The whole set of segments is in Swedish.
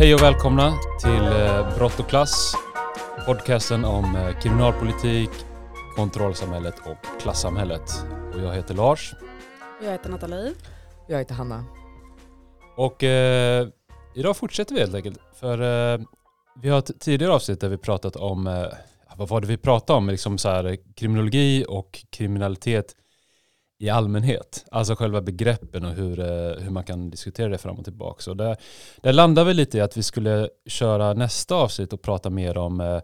Hej och välkomna till eh, Brott och klass. Podcasten om eh, kriminalpolitik, kontrollsamhället och klassamhället. Och jag heter Lars. Jag heter Nathalie. Jag heter Hanna. Och eh, idag fortsätter vi helt enkelt. För eh, vi har ett tidigare avsnitt där vi pratat om, eh, vad var det vi pratade om? Liksom så här, kriminologi och kriminalitet i allmänhet. Alltså själva begreppen och hur, eh, hur man kan diskutera det fram och tillbaka. Så där, där landar vi lite i att vi skulle köra nästa avsnitt och prata mer om eh,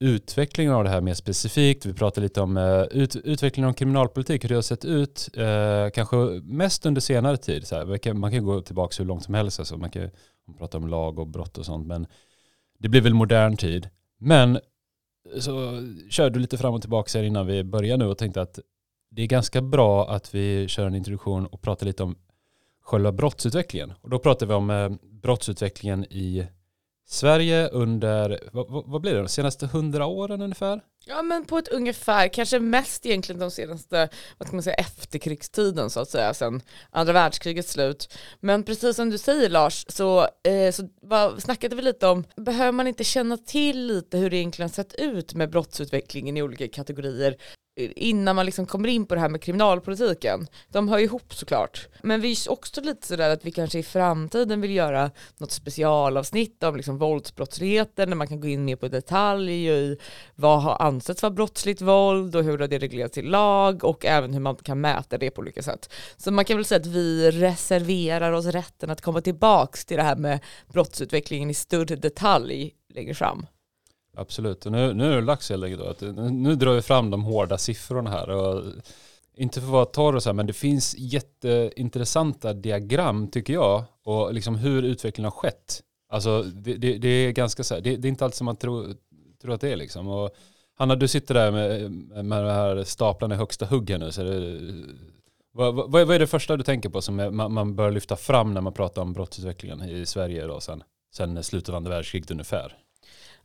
utvecklingen av det här mer specifikt. Vi pratar lite om eh, ut, utvecklingen av kriminalpolitik, hur det har sett ut, eh, kanske mest under senare tid. Så här, man, kan, man kan gå tillbaka hur långt som helst, alltså man kan prata om lag och brott och sånt, men det blir väl modern tid. Men så körde du lite fram och tillbaka här innan vi börjar nu och tänkte att det är ganska bra att vi kör en introduktion och pratar lite om själva brottsutvecklingen. Och då pratar vi om eh, brottsutvecklingen i Sverige under, vad, vad blir det, de senaste hundra åren ungefär? Ja men på ett ungefär, kanske mest egentligen de senaste, vad ska man säga, efterkrigstiden så att säga, sen andra världskrigets slut. Men precis som du säger Lars, så, eh, så vad, snackade vi lite om, behöver man inte känna till lite hur det egentligen sett ut med brottsutvecklingen i olika kategorier innan man liksom kommer in på det här med kriminalpolitiken. De hör ihop såklart. Men vi är också lite sådär att vi kanske i framtiden vill göra något specialavsnitt om liksom våldsbrottsligheten där man kan gå in mer på detalj i vad har ansetts vara brottsligt våld och hur har det reglerats i lag och även hur man kan mäta det på olika sätt. Så man kan väl säga att vi reserverar oss rätten att komma tillbaks till det här med brottsutvecklingen i större detalj längre fram. Absolut, och nu, nu är det dags helt enkelt att nu drar vi fram de hårda siffrorna här. Och inte för att vara torr och så här, men det finns jätteintressanta diagram tycker jag. Och liksom hur utvecklingen har skett. Alltså det, det, det är ganska så här, det, det, är inte alltid som man tror, tror att det är liksom. Och Hanna, du sitter där med, med de här staplarna i högsta hugg här nu. Så det, vad, vad, vad, är det första du tänker på som man, man bör lyfta fram när man pratar om brottsutvecklingen i Sverige då sen, sen slutet av andra världskriget ungefär?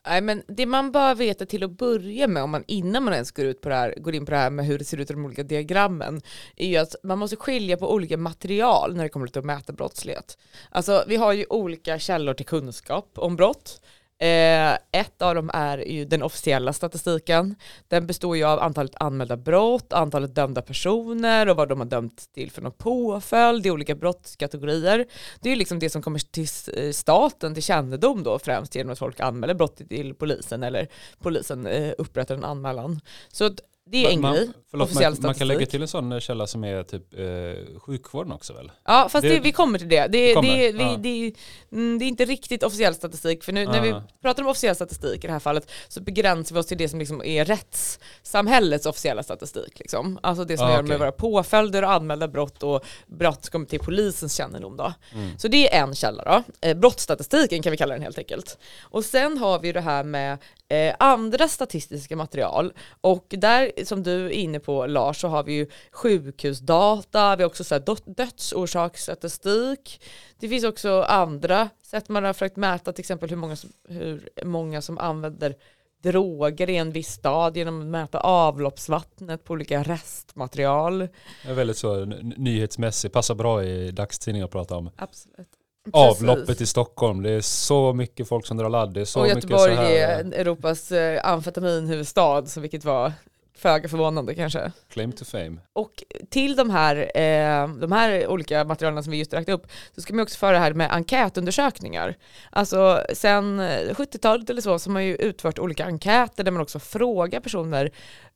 Nej, men det man bör veta till att börja med, om man, innan man ens går, ut på det här, går in på det här med hur det ser ut i de olika diagrammen, är ju att man måste skilja på olika material när det kommer till att mäta brottslighet. Alltså vi har ju olika källor till kunskap om brott. Eh, ett av dem är ju den officiella statistiken. Den består ju av antalet anmälda brott, antalet dömda personer och vad de har dömt till för någon påföljd i olika brottskategorier. Det är ju liksom det som kommer till eh, staten till kännedom då främst genom att folk anmäler brott till polisen eller polisen eh, upprättar en anmälan. Så det är en man, grej. Förlåt, man, man, kan lägga till en sån källa som är typ eh, sjukvården också väl? Ja, fast det, det, vi kommer till det. Det, det, vi, ja. det, mm, det, är inte riktigt officiell statistik, för nu, när vi pratar om officiell statistik i det här fallet så begränsar vi oss till det som liksom är rättssamhällets officiella statistik. Liksom. Alltså det som ah, gör okay. med våra påföljder och anmälda brott och brott som kommer till polisens kännedom. Då. Mm. Så det är en källa då. Eh, brottsstatistiken kan vi kalla den helt enkelt. Och sen har vi det här med eh, andra statistiska material och där som du är inne på Lars så har vi ju sjukhusdata, vi har också så här dödsorsaksstatistik. Det finns också andra sätt man har försökt mäta till exempel hur många som, hur många som använder droger i en viss stad genom att mäta avloppsvattnet på olika restmaterial. Det är väldigt så nyhetsmässigt, passar bra i dagstidningar att prata om. Absolut. Avloppet i Stockholm, det är så mycket folk som drar ladd. Det är så och Göteborg mycket så här... är Europas eh, amfetaminhuvudstad, så vilket var föga förvånande kanske. Claim to fame. Och till de här, eh, de här olika materialen som vi just räknade upp så ska man också föra det här med enkätundersökningar. Alltså sen 70-talet eller så så har man ju utfört olika enkäter där man också frågar personer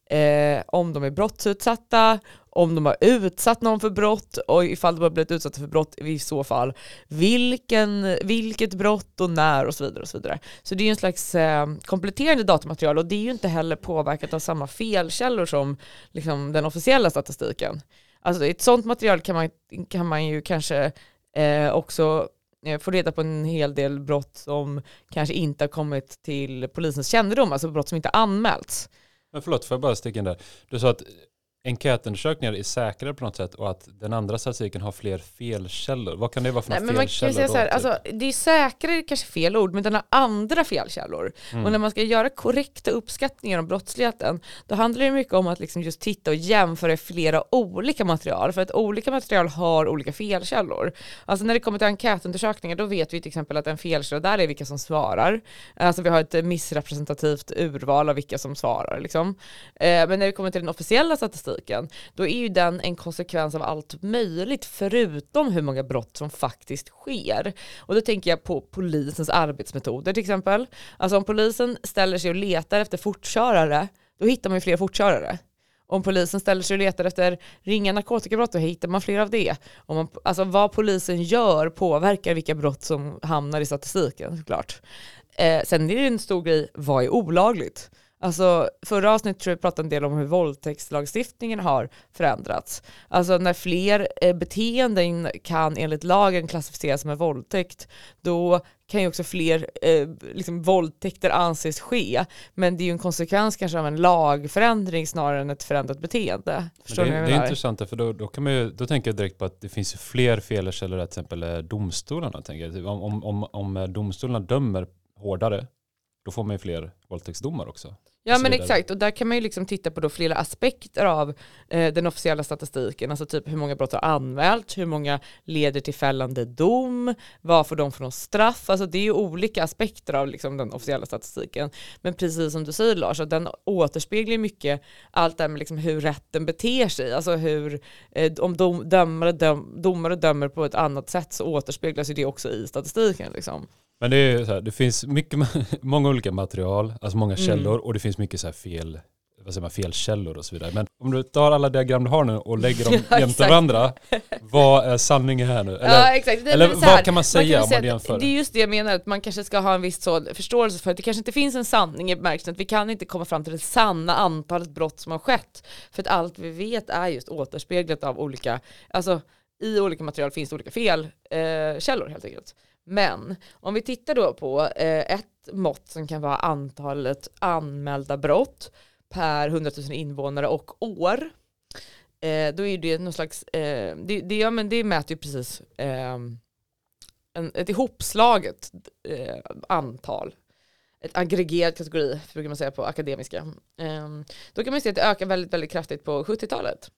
eh, om de är brottsutsatta, om de har utsatt någon för brott och ifall de har blivit utsatta för brott i så fall vilken, vilket brott och när och så vidare. och Så vidare. Så det är ju en slags eh, kompletterande datamaterial och det är ju inte heller påverkat av samma felkällor som liksom, den officiella statistiken. Alltså ett sånt material kan man, kan man ju kanske eh, också eh, få reda på en hel del brott som kanske inte har kommit till polisens kännedom, alltså brott som inte anmälts. Men förlåt, får jag bara sticka in där? Du sa att enkätundersökningar är säkrare på något sätt och att den andra statistiken har fler felkällor. Vad kan det vara för Nej, felkällor? säga då, så här, typ? alltså, det är säkrare kanske fel ord, men den har andra felkällor. Mm. Och när man ska göra korrekta uppskattningar om brottsligheten, då handlar det mycket om att liksom just titta och jämföra flera olika material, för att olika material har olika felkällor. Alltså när det kommer till enkätundersökningar, då vet vi till exempel att en felkälla där är vilka som svarar. Alltså vi har ett missrepresentativt urval av vilka som svarar. Liksom. Eh, men när det kommer till den officiella statistiken, då är ju den en konsekvens av allt möjligt förutom hur många brott som faktiskt sker. Och då tänker jag på polisens arbetsmetoder till exempel. Alltså om polisen ställer sig och letar efter fortkörare, då hittar man ju fler fortkörare. Om polisen ställer sig och letar efter ringa narkotikabrott, då hittar man fler av det. Om man, alltså vad polisen gör påverkar vilka brott som hamnar i statistiken såklart. Eh, sen är det en stor grej, vad är olagligt? Alltså förra avsnittet tror jag vi pratade en del om hur våldtäktslagstiftningen har förändrats. Alltså när fler eh, beteenden kan enligt lagen klassificeras som en våldtäkt, då kan ju också fler eh, liksom, våldtäkter anses ske. Men det är ju en konsekvens kanske av en lagförändring snarare än ett förändrat beteende. Förstår Men det, vad det är intressant, för då, då, kan man ju, då tänker jag direkt på att det finns fler felkällor, till exempel eh, domstolarna. Tänker jag. Typ Om, om, om, om eh, domstolarna dömer hårdare, då får man ju fler våldtäktsdomar också. Ja men exakt, och där kan man ju liksom titta på då flera aspekter av eh, den officiella statistiken, alltså typ hur många brott har anmälts, hur många leder till fällande dom, vad får de för någon straff, alltså det är ju olika aspekter av liksom, den officiella statistiken. Men precis som du säger Lars, att den återspeglar mycket allt det här med liksom hur rätten beter sig, alltså hur, eh, om dom, dömare, döm, domare dömer på ett annat sätt så återspeglas ju det också i statistiken. Liksom. Men det är så här, det finns mycket, många olika material, alltså många Mm. källor och det finns mycket så fel, vad säger man, felkällor och så vidare. Men om du tar alla diagram du har nu och lägger dem Ja, jämte exakt. varanda, vad är sanningen här nu? Eller, ja exakt. Det eller vad kan man säga om väl man jämför? Det är just det jag menar, att man kanske ska ha en viss så förståelse för att det kanske inte finns en sanning i bemärkelsen att vi kan inte komma fram till det sanna antalet brott som har skett. För att allt vi vet är just återspeglat av olika, alltså i olika material finns det olika fel eh, helt enkelt. Men om vi tittar då på eh, ett mått som kan vara antalet anmälda brott per 100 000 invånare och år. Eh, då är det någon slags, eh, det, det, ja, men det mäter ju precis eh, en, ett ihopslaget eh, antal. Ett aggregerad kategori brukar man säga på akademiska. Eh, då kan man se att det ökar väldigt, väldigt kraftigt på 70-talet.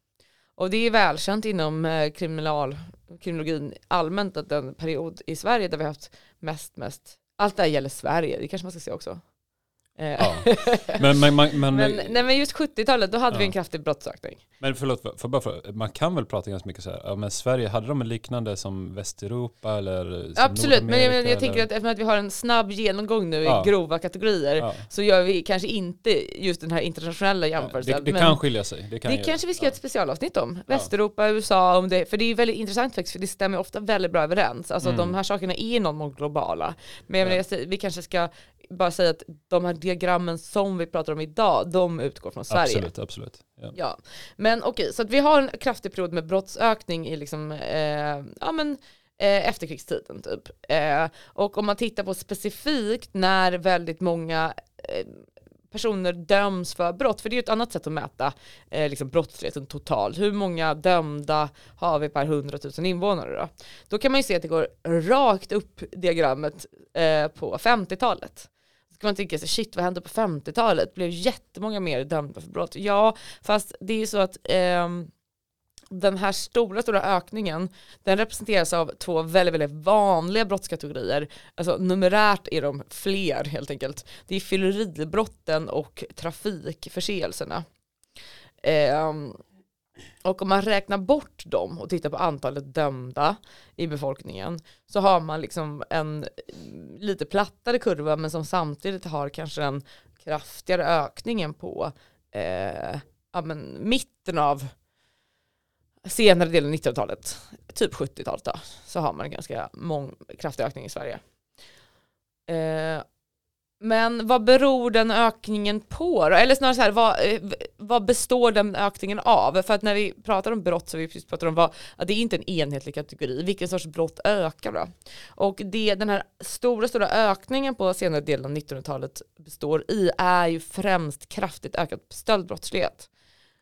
Och det är välkänt inom eh, kriminal, kriminologin allmänt att den period i Sverige där vi har haft mest, mest, allt det här gäller Sverige, det kanske man ska säga också. Eh, Ja. Men, men, men, men, men, nej, men just 70-talet, då hade vi Ja. en kraftig brottsökning. men förlåt, för, för bara för, man kan väl prata ganska mycket så här, ja, men Sverige, hade de en liknande som Västeuropa eller som Absolut, men jag, men jag tänker att eftersom att vi har en snabb genomgång nu i grova kategorier så gör vi kanske inte just den här internationella jämförelsen. det, det men kan skilja sig. Det, kan det kanske vi ska göra ett specialavsnitt om. Västeuropa, USA, om det, för det är väldigt intressant faktiskt, för det stämmer ofta väldigt bra överens. Alltså Mm. de här sakerna är någon mån globala. Men jag Ja. menar, vi kanske ska bara säga att de här diagrammen som vi pratar om idag, de utgår från Sverige. Absolut, absolut. Ja. Ja, men okej, så att vi har en kraftig period med brottsökning i liksom, eh, ja men eh, efterkrigstiden typ. Eh, och om man tittar på specifikt när väldigt många eh, personer döms för brott, för det är ju ett annat sätt att mäta eh, liksom brottsligheten totalt. Hur många dömda har vi per 100 000 invånare då? Då kan man ju se att det går rakt upp diagrammet eh, på 50-talet. Så kan man tänka sig, shit vad hände på 50-talet? Blev jättemånga mer dömda för brott? Ja, fast det är ju så att eh, den här stora, stora ökningen, den representeras av två väldigt, väldigt vanliga brottskategorier. Alltså numerärt är de fler helt enkelt. Det är fylleribrotten och trafikförseelserna. Ehm, och om man räknar bort dem och tittar på antalet dömda i befolkningen så har man liksom en lite plattare kurva men som samtidigt har kanske en kraftigare ökningen på eh, ja, men mitten av senare delen av 1900-talet, typ 70-talet då, så har man en ganska mång, kraftig ökning i Sverige. Eh, men vad beror den ökningen på då? Eller snarare så här, vad, eh, vad består den ökningen av? För att när vi pratar om brott så vi precis pratar om vad, att det är inte en enhetlig kategori. Vilken sorts brott ökar då? Och det den här stora, stora ökningen på senare delen av 1900-talet består i är ju främst kraftigt ökad stöldbrottslighet.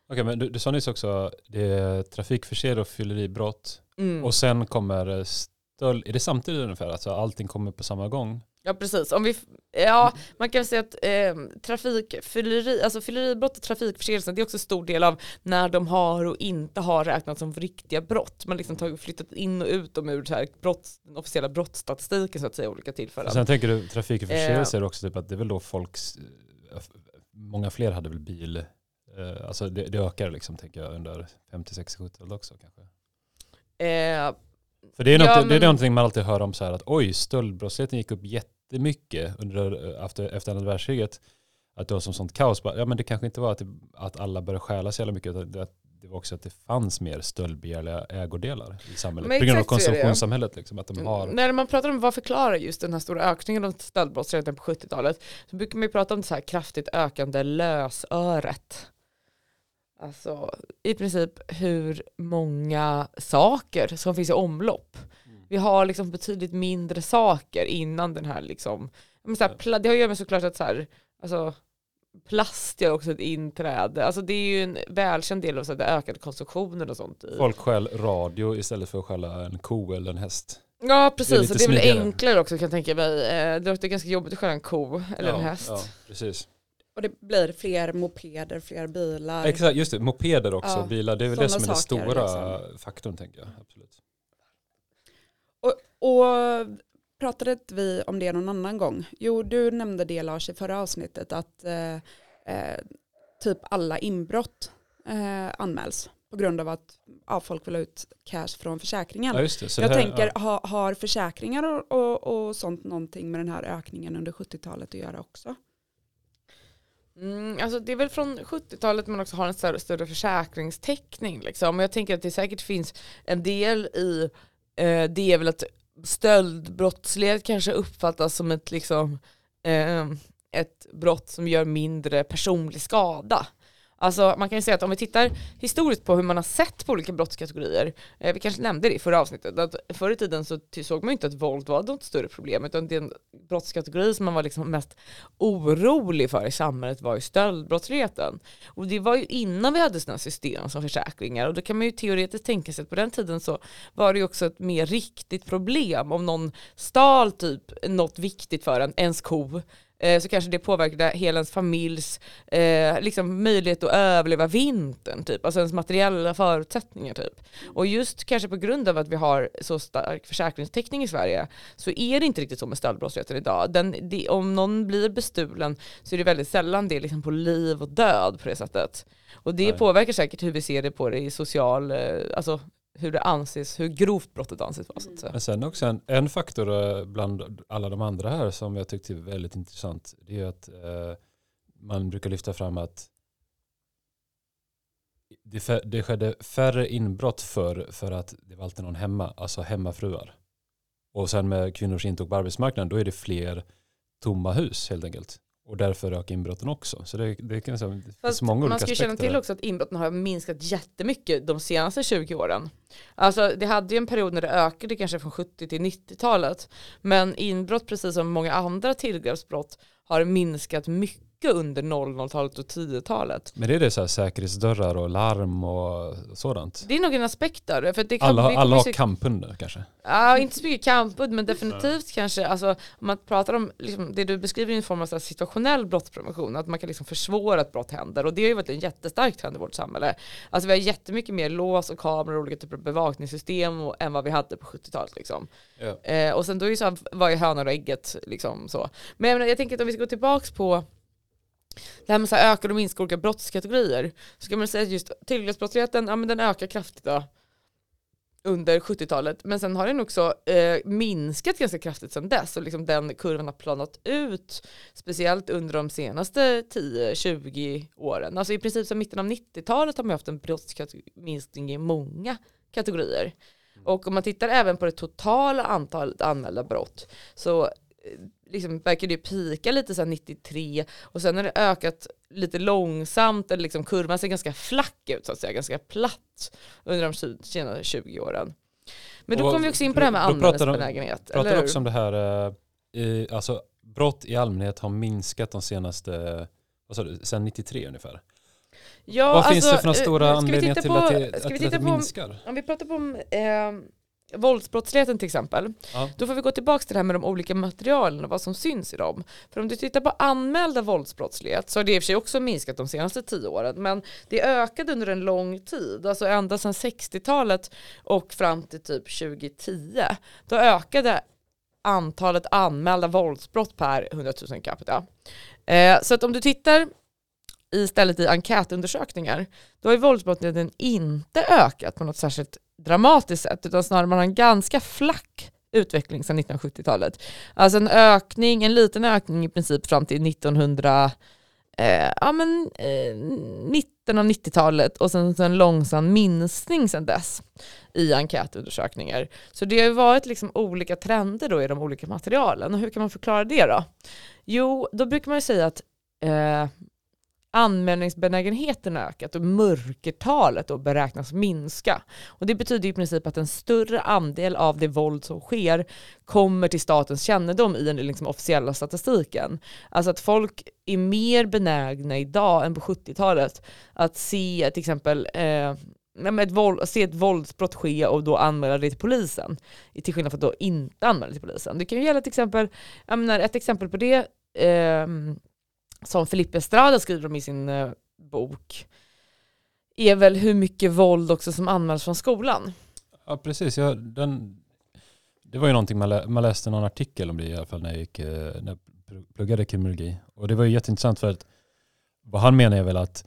Okej, men du, du sa nyss också det är trafikförseelse och fylleribrott. Mm. Och sen kommer stöld. Är det samtidigt ungefär? Alltså allting kommer på samma gång? Ja precis, om vi, ja man kan säga att eh, trafikfylleri, alltså fylleribrott och trafikförseelse det är också en stor del av när de har och inte har räknats som riktiga brott. Man liksom tagit, flyttat in och ut dem ur så här brott, den officiella brottsstatistiken så att säga olika tillfällen. Och sen tänker du trafikförseelse är också typ att det är väl då folks, eh, många fler hade väl bil, eh, alltså det, det ökar liksom tänker jag under 50, 60, 70 också kanske. Eh, För det är, Ja, något, det är men- någonting man alltid hör om så här att oj, stöldbrottsligheten gick upp jättemycket under, eh, efter, efter andra världskriget. Att det var som sånt kaos. Ja men det kanske inte var att, det, att alla började stjäla så jävla mycket. Utan det, det var också att det fanns mer stöldbegärliga ägodelar i samhället. Men På grund av konsumtionssamhället. Liksom, att de har, När man pratar om vad förklarar just den här stora ökningen av stöldbrottsligheten på 70-talet så brukar man ju prata om det så här kraftigt ökande lösöret. Alltså i princip hur många saker som finns i omlopp. Vi har liksom betydligt mindre saker innan den här liksom, men så här, det har ju med såklart att så här, alltså plast gör också ett inträde. Alltså det är ju en välkänd del av så här, den ökade konsumtionen och sånt. I. Folk stjäl radio istället för att stjäla en ko eller en häst. Ja Det är precis, lite och det är väl smidigare. enklare också kan jag tänka mig. Eh, Det låter ganska jobbigt att skära en ko eller en ja, häst. Ja, precis. Och det blir fler mopeder, fler bilar. Exakt, just det. Mopeder också, Ja, bilar. Det är väl det som är den stora liksom. faktorn tänker jag. Absolut. Och, och pratade inte vi om det någon annan gång? Jo, du nämnde det Lars i förra avsnittet att eh, eh, typ alla inbrott eh, anmäls på grund av att ja, folk vill ha ut cash från försäkringen. Ja, just det. Så Jag här, tänker, ja. ha, har försäkringar och, och, och sånt någonting med den här ökningen under 70-talet att göra också? Mm, alltså det är väl från 70-talet man också har en större, större försäkringstäckning. Liksom. Jag tänker att det säkert finns en del i eh, det är väl att stöldbrottslighet kanske uppfattas som ett, liksom, eh, ett brott som gör mindre personlig skada. Alltså man kan ju säga att om vi tittar historiskt på hur man har sett på olika brottskategorier, eh, vi kanske nämnde det i förra avsnittet, att förr i tiden så såg man ju inte att våld var något större problem, utan den brottskategori som man var liksom mest orolig för i samhället var ju stöldbrottsligheten. Och det var ju innan vi hade sådana system som försäkringar och då kan man ju teoretiskt tänka sig att på den tiden så var det ju också ett mer riktigt problem om någon stal typ något viktigt för en, ens ko eh, så kanske det påverkade hela ens familjs eh, liksom möjlighet att överleva vintern, typ. alltså ens materiella förutsättningar. Typ. Och just kanske på grund av att vi har så stark försäkringstäckning i Sverige så är det inte riktigt så med stöldbrottsligheten idag. Den, det, om någon blir bestulen så är det väldigt sällan det är liksom på liv och död på det sättet. Och det Nej. påverkar säkert hur vi ser det på det i social, eh, alltså hur det anses, hur grovt brottet anses vara så att säga. Men sen också en, en faktor eh, bland alla de andra här som jag tyckte är väldigt intressant. Det är att eh, man brukar lyfta fram att det, det skedde färre inbrott för, för att det var alltid någon hemma, alltså hemmafruar. Och sen med kvinnors intåg på arbetsmarknaden då är det fler tomma hus helt enkelt. Och därför ökar inbrotten också. Så det, det, kan, säga- det Fast många olika man ska ju känna till också att inbrotten har minskat jättemycket de senaste 20 åren. Alltså det hade ju en period när det ökade kanske från 70 till 90-talet. Men inbrott precis som många andra tillgreppsbrott har minskat mycket under 00-talet och 10-talet. Men det är det så här säkerhetsdörrar och larm och sådant. Det är nog en aspekt där. För det kan, Alla, alla har kamphundar kanske. Ja, inte så mycket kampud men definitivt kanske, alltså, om man pratar om liksom, det du beskriver i en form av så här, situationell brottsprevention, att man kan liksom försvåra att brott händer och det har ju varit en jättestark trend i vårt samhälle. Alltså vi har jättemycket mer lås och kameror och olika typer av bevakningssystem och, än vad vi hade på 70-talet liksom. Ja. Eh, och sen då är ju så här, vad är hönan och ägget liksom så. Men jag, menar, jag tänker att om vi ska gå tillbaks på det här med så här ökade och minskade olika brottskategorier så kan man säga att just tillgreppsbrottsligheten, ja men den ökar kraftigt då under 70-talet men sen har den också eh, minskat ganska kraftigt sedan dess och liksom den kurvan har planat ut speciellt under de senaste 10-20 åren. Alltså i princip sedan mitten av 90-talet har man haft en brottsminskning i många kategorier. Och om man tittar även på det totala antalet anmälda brott så eh, liksom verkar det ju pika lite här 93 och sen har det ökat lite långsamt, eller liksom kurvan ser ganska flack ut så att säga, ganska platt under de senaste 20 åren. Men då kommer vi också in på det här med de- anmälningsbenägenhet. pratar också om det här, eh, i, alltså brott i allmänhet har minskat de senaste, vad sa du, sen 93 ungefär. Ja, Vad finns det alltså, för några eh, stora anledningar till på- att det, att titta det på- minskar? Om vi pratar om eh, våldsbrottsligheten till exempel, Ja. då får vi gå tillbaka till det här med de olika materialen och vad som syns i dem. För om du tittar på anmälda våldsbrottslighet så har det i och för sig också minskat de senaste tio åren, men det ökade under en lång tid, alltså ända sedan 60-talet och fram till typ 2010. Då ökade antalet anmälda våldsbrott per 100 000 capita. Eh, så att om du tittar istället i enkätundersökningar, då har ju våldsbrottsligheten inte ökat på något särskilt dramatiskt sätt, utan snarare man har en ganska flack utveckling sedan 1970-talet. Alltså en ökning, en liten ökning i princip fram till 1900, eh, ja men eh, mitten av 90-talet och sen en långsam minskning sedan dess i enkätundersökningar. Så det har ju varit liksom olika trender då i de olika materialen. Och hur kan man förklara det då? Jo, då brukar man ju säga att eh, anmälningsbenägenheten har ökat och mörkertalet då beräknas minska. Och det betyder i princip att en större andel av det våld som sker kommer till statens kännedom i den liksom officiella statistiken. Alltså att folk är mer benägna idag än på 70-talet att se till exempel eh, ett våld, se ett våldsbrott ske och då anmäla det till polisen. Till skillnad från att då inte anmäla det till polisen. Det kan ju gälla till exempel, jag menar, ett exempel på det eh, som Felipe Estrada skriver om i sin eh, bok är väl hur mycket våld också som anmäls från skolan. Ja, precis. Ja, den, det var ju någonting man, lä, man läste någon artikel om det i alla fall när jag, gick, eh, när jag pluggade kriminologi. Och det var ju jätteintressant för att vad han menar är väl att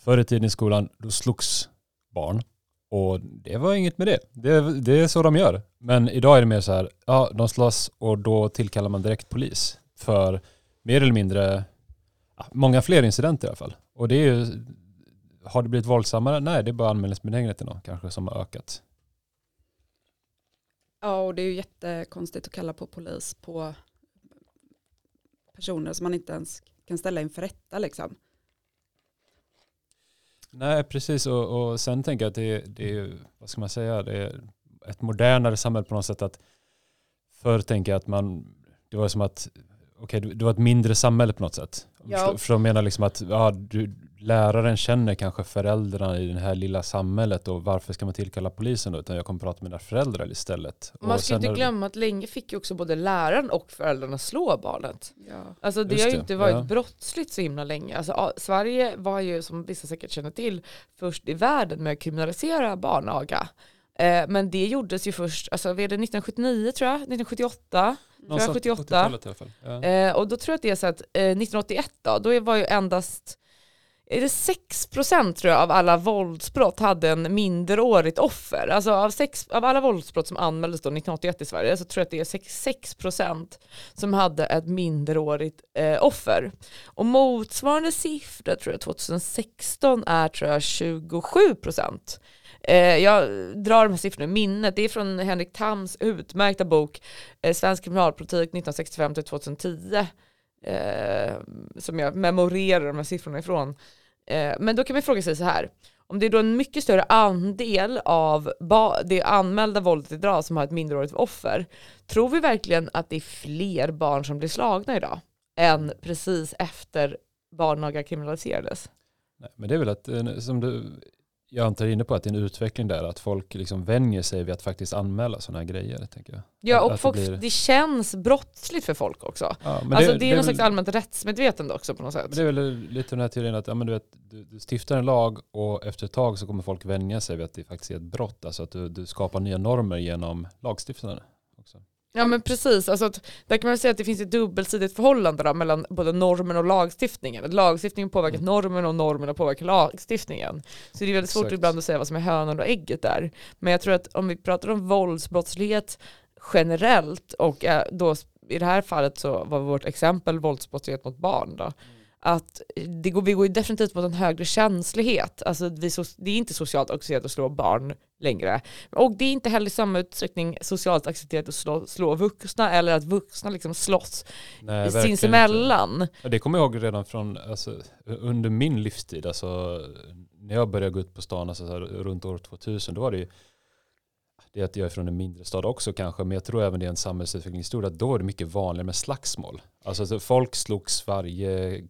förr i tiden i skolan då slogs barn och det var inget med det. det. Det är så de gör. Men idag är det mer så här, ja de slåss och då tillkallar man direkt polis för mer eller mindre, många fler incidenter i alla fall. Och det är ju, har det blivit våldsammare? Nej, det är bara anmälningsbenägenheten då, kanske som har ökat. Ja, och det är ju jättekonstigt att kalla på polis på personer som man inte ens kan ställa inför rätta liksom. Nej, precis. Och, och sen tänker jag att det, det är, vad ska man säga, det är ett modernare samhälle på något sätt. att Förr tänker jag att man, det var som att, okej, okay, det var ett mindre samhälle på något sätt. Ja. För, för de menar liksom att ja, du, läraren känner kanske föräldrarna i det här lilla samhället och varför ska man tillkalla polisen då? Utan jag kommer prata med mina föräldrar istället. Man ska inte glömma att länge fick ju också både läraren och föräldrarna slå barnet. Ja. Alltså det Just har ju det, inte varit ja. brottsligt så himla länge. Alltså, Sverige var ju, som vissa säkert känner till, först i världen med att kriminalisera barnaga. Eh, men det gjordes ju först, alltså det 1979 tror jag, 1978? Någonstans 78. 70-talet i alla fall. Ja. Eh, och då tror jag att det är så att eh, 1981 då, då var ju endast är det 6% tror jag av alla våldsbrott hade en minderårigt offer. Alltså av, sex, av alla våldsbrott som anmäldes då 1981 i Sverige så tror jag att det är 6, 6% som hade ett minderårigt eh, offer. Och motsvarande siffra tror jag 2016 är tror jag 27%. Eh, jag drar de här siffrorna i minnet. Det är från Henrik Tams utmärkta bok eh, Svensk kriminalpolitik 1965 till 2010 eh, som jag memorerar de här siffrorna ifrån. Eh, men då kan man fråga sig så här, om det är då en mycket större andel av det anmälda våldet idag som har ett minderårigt offer, tror vi verkligen att det är fler barn som blir slagna idag än precis efter barnaga kriminaliserades? Nej, men det är väl att, eh, som du, jag antar inne på, att det är en utveckling där, att folk liksom vänjer sig vid att faktiskt anmäla sådana här grejer. Tänker jag. Ja, och att det folk, blir- det känns brottsligt för folk också. Ja, alltså det, är någon väl- slags allmänt rättsmedvetande också på något sätt. Men det är väl lite den här teorin att ja, men du, vet, du, du stiftar en lag och efter ett tag så kommer folk vänja sig vid att det faktiskt är ett brott. Alltså att du, du skapar nya normer genom lagstiftandet. Ja men precis, alltså att, där kan man säga att det finns ett dubbelsidigt förhållande då, mellan både normen och lagstiftningen. Att lagstiftningen påverkar Mm. normen och normen påverkar lagstiftningen. Så det är väldigt svårt Exakt. ibland att säga vad som är hönan och ägget där. Men jag tror att om vi pratar om våldsbrottslighet generellt och eh, då i det här fallet så var vårt exempel våldsbrottslighet mot barn då. Att det går, vi går ju definitivt mot en högre känslighet. Alltså vi, det är inte socialt accepterat att slå barn längre. Och det är inte heller i samma utsträckning socialt accepterat att slå, slå vuxna eller att vuxna liksom slåss Nej, sinsemellan. Ja, det kommer jag ihåg redan från alltså, under min livstid. Alltså, när jag började gå ut på stan alltså, så här, runt år 2000 då var det ju det är att jag är från en mindre stad också kanske, men jag tror även det är en samhällsutvecklingshistoria, att då är det mycket vanligare med slagsmål. Alltså så folk slogs varje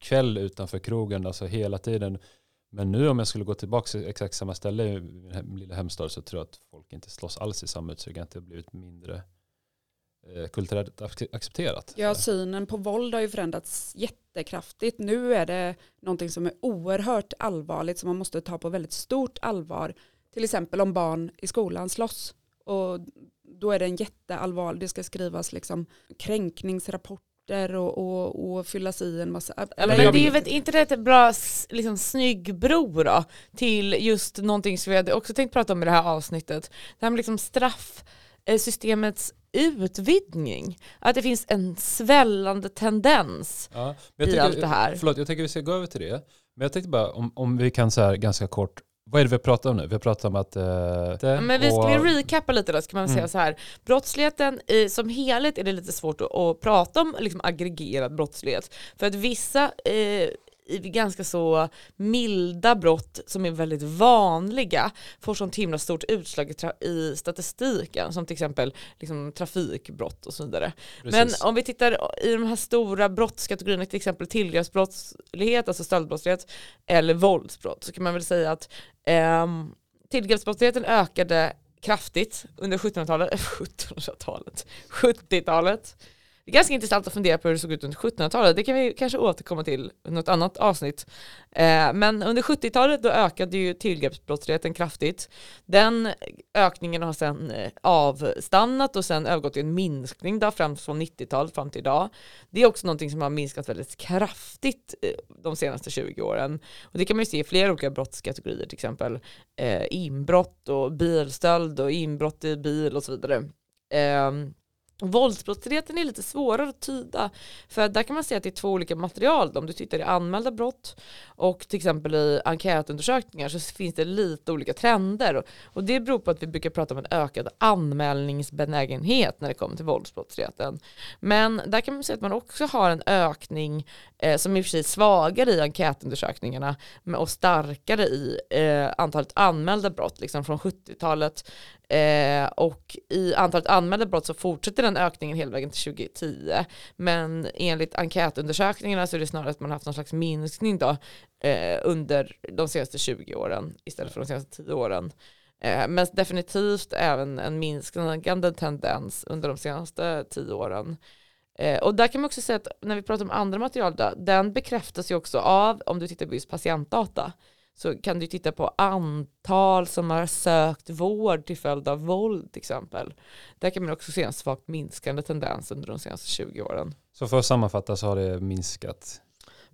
kväll utanför krogen, alltså hela tiden. Men nu om jag skulle gå tillbaka till exakt samma ställe i min lilla hemstad så tror jag att folk inte slåss alls i samma utsträckning. Att det har blivit mindre eh, kulturellt accepterat. Ja, synen på våld har ju förändrats jättekraftigt. Nu är det någonting som är oerhört allvarligt som man måste ta på väldigt stort allvar. Till exempel om barn i skolan slåss. Och då är det en jätteallvarlig, det ska skrivas liksom kränkningsrapporter och, och, och fyllas i en massa... Ja, men det är ju inte det ett bra liksom, snygg bro då till just någonting som vi hade också tänkt prata om i det här avsnittet. Det här med liksom straffsystemets utvidgning. Att det finns en svällande tendens ja, i tycker, allt det här. Förlåt, jag tänker vi ska gå över till det. Men jag tänkte bara om, om vi kan så här ganska kort vad är det vi har pratat om nu? Vi har pratat om att... Uh, ja, men vi ska och... recappa lite då, ska man mm. säga så här. Brottsligheten i, som helhet är det lite svårt att, att prata om liksom aggregerad brottslighet. För att vissa eh, ganska så milda brott som är väldigt vanliga får sånt himla stort utslag i, statistiken som till exempel liksom, trafikbrott och så vidare. Precis. Men om vi tittar i de här stora brottskategorierna, till exempel tillgreppsbrottslighet, alltså stöldbrottslighet eller våldsbrott, så kan man väl säga att eh, tillgreppsbrottsligheten ökade kraftigt under 1700-talet, 1700-talet, 70-talet det är ganska intressant att fundera på hur det såg ut under 1700-talet. Det kan vi kanske återkomma till i något annat avsnitt. Eh, men under 70-talet då ökade ju tillgreppsbrottsligheten kraftigt. Den ökningen har sedan eh, avstannat och sen övergått till en minskning då, främst från 90-talet fram till idag. Det är också någonting som har minskat väldigt kraftigt eh, de senaste 20 åren. Och det kan man ju se i flera olika brottskategorier, till exempel eh, inbrott och bilstöld och inbrott i bil och så vidare. Ehm, Våldsbrottsligheten är lite svårare att tyda för där kan man se att det är två olika material. Om du tittar i anmälda brott och till exempel i enkätundersökningar så finns det lite olika trender och det beror på att vi brukar prata om en ökad anmälningsbenägenhet när det kommer till våldsbrottsligheten. Men där kan man se att man också har en ökning eh, som i och för sig är svagare i enkätundersökningarna och starkare i eh, antalet anmälda brott liksom från 70-talet Eh, och i antalet anmälda brott så fortsätter den ökningen hela vägen till 2010. Men enligt enkätundersökningarna så är det snarare att man har haft någon slags minskning då, eh, under de senaste 20 åren istället för de senaste 10 åren. Eh, men definitivt även en minskande tendens under de senaste 10 åren. Eh, och där kan man också säga att när vi pratar om andra material, då, den bekräftas ju också av, om du tittar på just patientdata, så kan du titta på antal som har sökt vård till följd av våld till exempel. Där kan man också se en svagt minskande tendens under de senaste 20 åren. Så för att sammanfatta så har det minskat?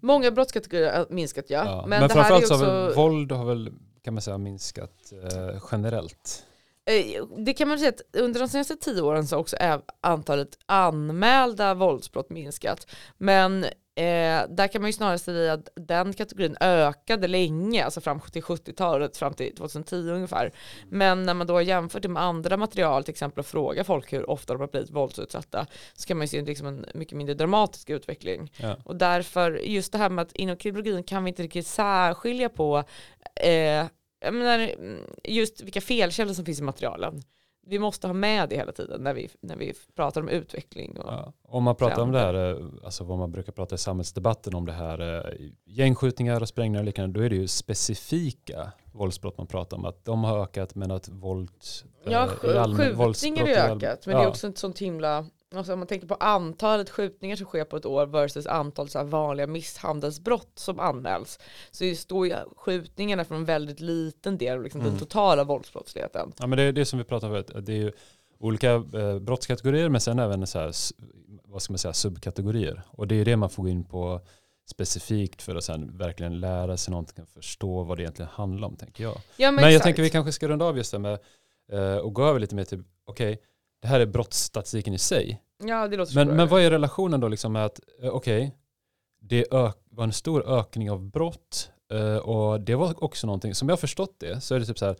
Många brottskategorier har minskat ja. ja. Men, men framförallt också... så har väl våld har väl kan man säga minskat eh, generellt? Eh, det kan man säga att under de senaste tio åren så har också antalet anmälda våldsbrott minskat. Men Eh, där kan man ju snarare säga att den kategorin ökade länge, alltså fram till 70-talet, fram till 2010 ungefär. Men när man då jämför det med andra material, till exempel att fråga folk hur ofta de har blivit våldsutsatta, så kan man ju se liksom en mycket mindre dramatisk utveckling. Ja. Och därför, just det här med att inom kriminologin kan vi inte riktigt särskilja på eh, jag menar, just vilka felkällor som finns i materialen vi måste ha med det hela tiden när vi, när vi pratar om utveckling. Och ja, om man pratar om det här, eh, alltså vad man brukar prata i samhällsdebatten om det här, eh, gängskjutningar och sprängningar och liknande, då är det ju specifika våldsbrott man pratar om. Att de har ökat men att våld... Ja, skjutningar har ökat, men ja. det är också ett sånt himla Alltså om man tänker på antalet skjutningar som sker på ett år versus antal så vanliga misshandelsbrott som anmäls så står ju skjutningarna för en väldigt liten del av liksom mm. den totala våldsbrottsligheten. Ja men det är det som vi pratar om, det är ju olika eh, brottskategorier men sen även så här, vad ska man säga, subkategorier. Och det är det man får gå in på specifikt för att sen verkligen lära sig någonting och förstå vad det egentligen handlar om tänker jag. Ja, men, men jag tänker vi kanske ska runda av just det med eh, och gå över lite mer till, okej, okay, det här är brottsstatistiken i sig. Ja, det låter men, men vad är relationen då liksom med att, eh, okej, okay, det var en stor ökning av brott eh, och det var också någonting, som jag förstått det, så är det typ så här,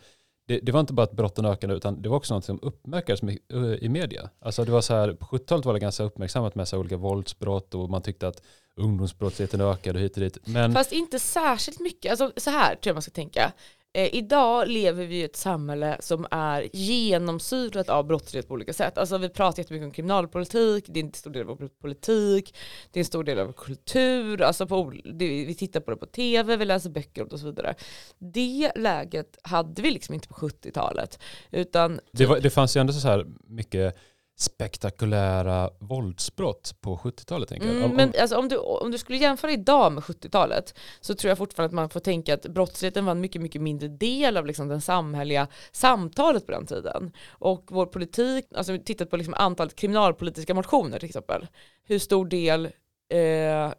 det, det, var inte bara att brotten ökade utan det var också något som uppmärkades eh, i media. Alltså det var så här, på 70-talet var det ganska uppmärksammat med så olika våldsbrott och man tyckte att ungdomsbrottsligheten ökade och hit och dit. Men... Fast inte särskilt mycket, alltså så här tror jag man ska tänka. Eh, idag lever vi i ett samhälle som är genomsyrat av brottslighet på olika sätt. Alltså vi pratar jättemycket om kriminalpolitik, det är en stor del av vår politik, det är en stor del av vår kultur, alltså på, det, vi tittar på det på tv, vi läser böcker och så vidare. Det läget hade vi liksom inte på 70-talet. Utan det, var, det fanns ju ändå så här mycket spektakulära våldsbrott på 70-talet. Tänker jag. Mm, men alltså, om, du, om du skulle jämföra idag med 70-talet så tror jag fortfarande att man får tänka att brottsligheten var en mycket, mycket mindre del av liksom, den samhälleliga samtalet på den tiden. Och vår politik, alltså tittat på liksom, antalet kriminalpolitiska motioner till exempel. Hur stor del eh,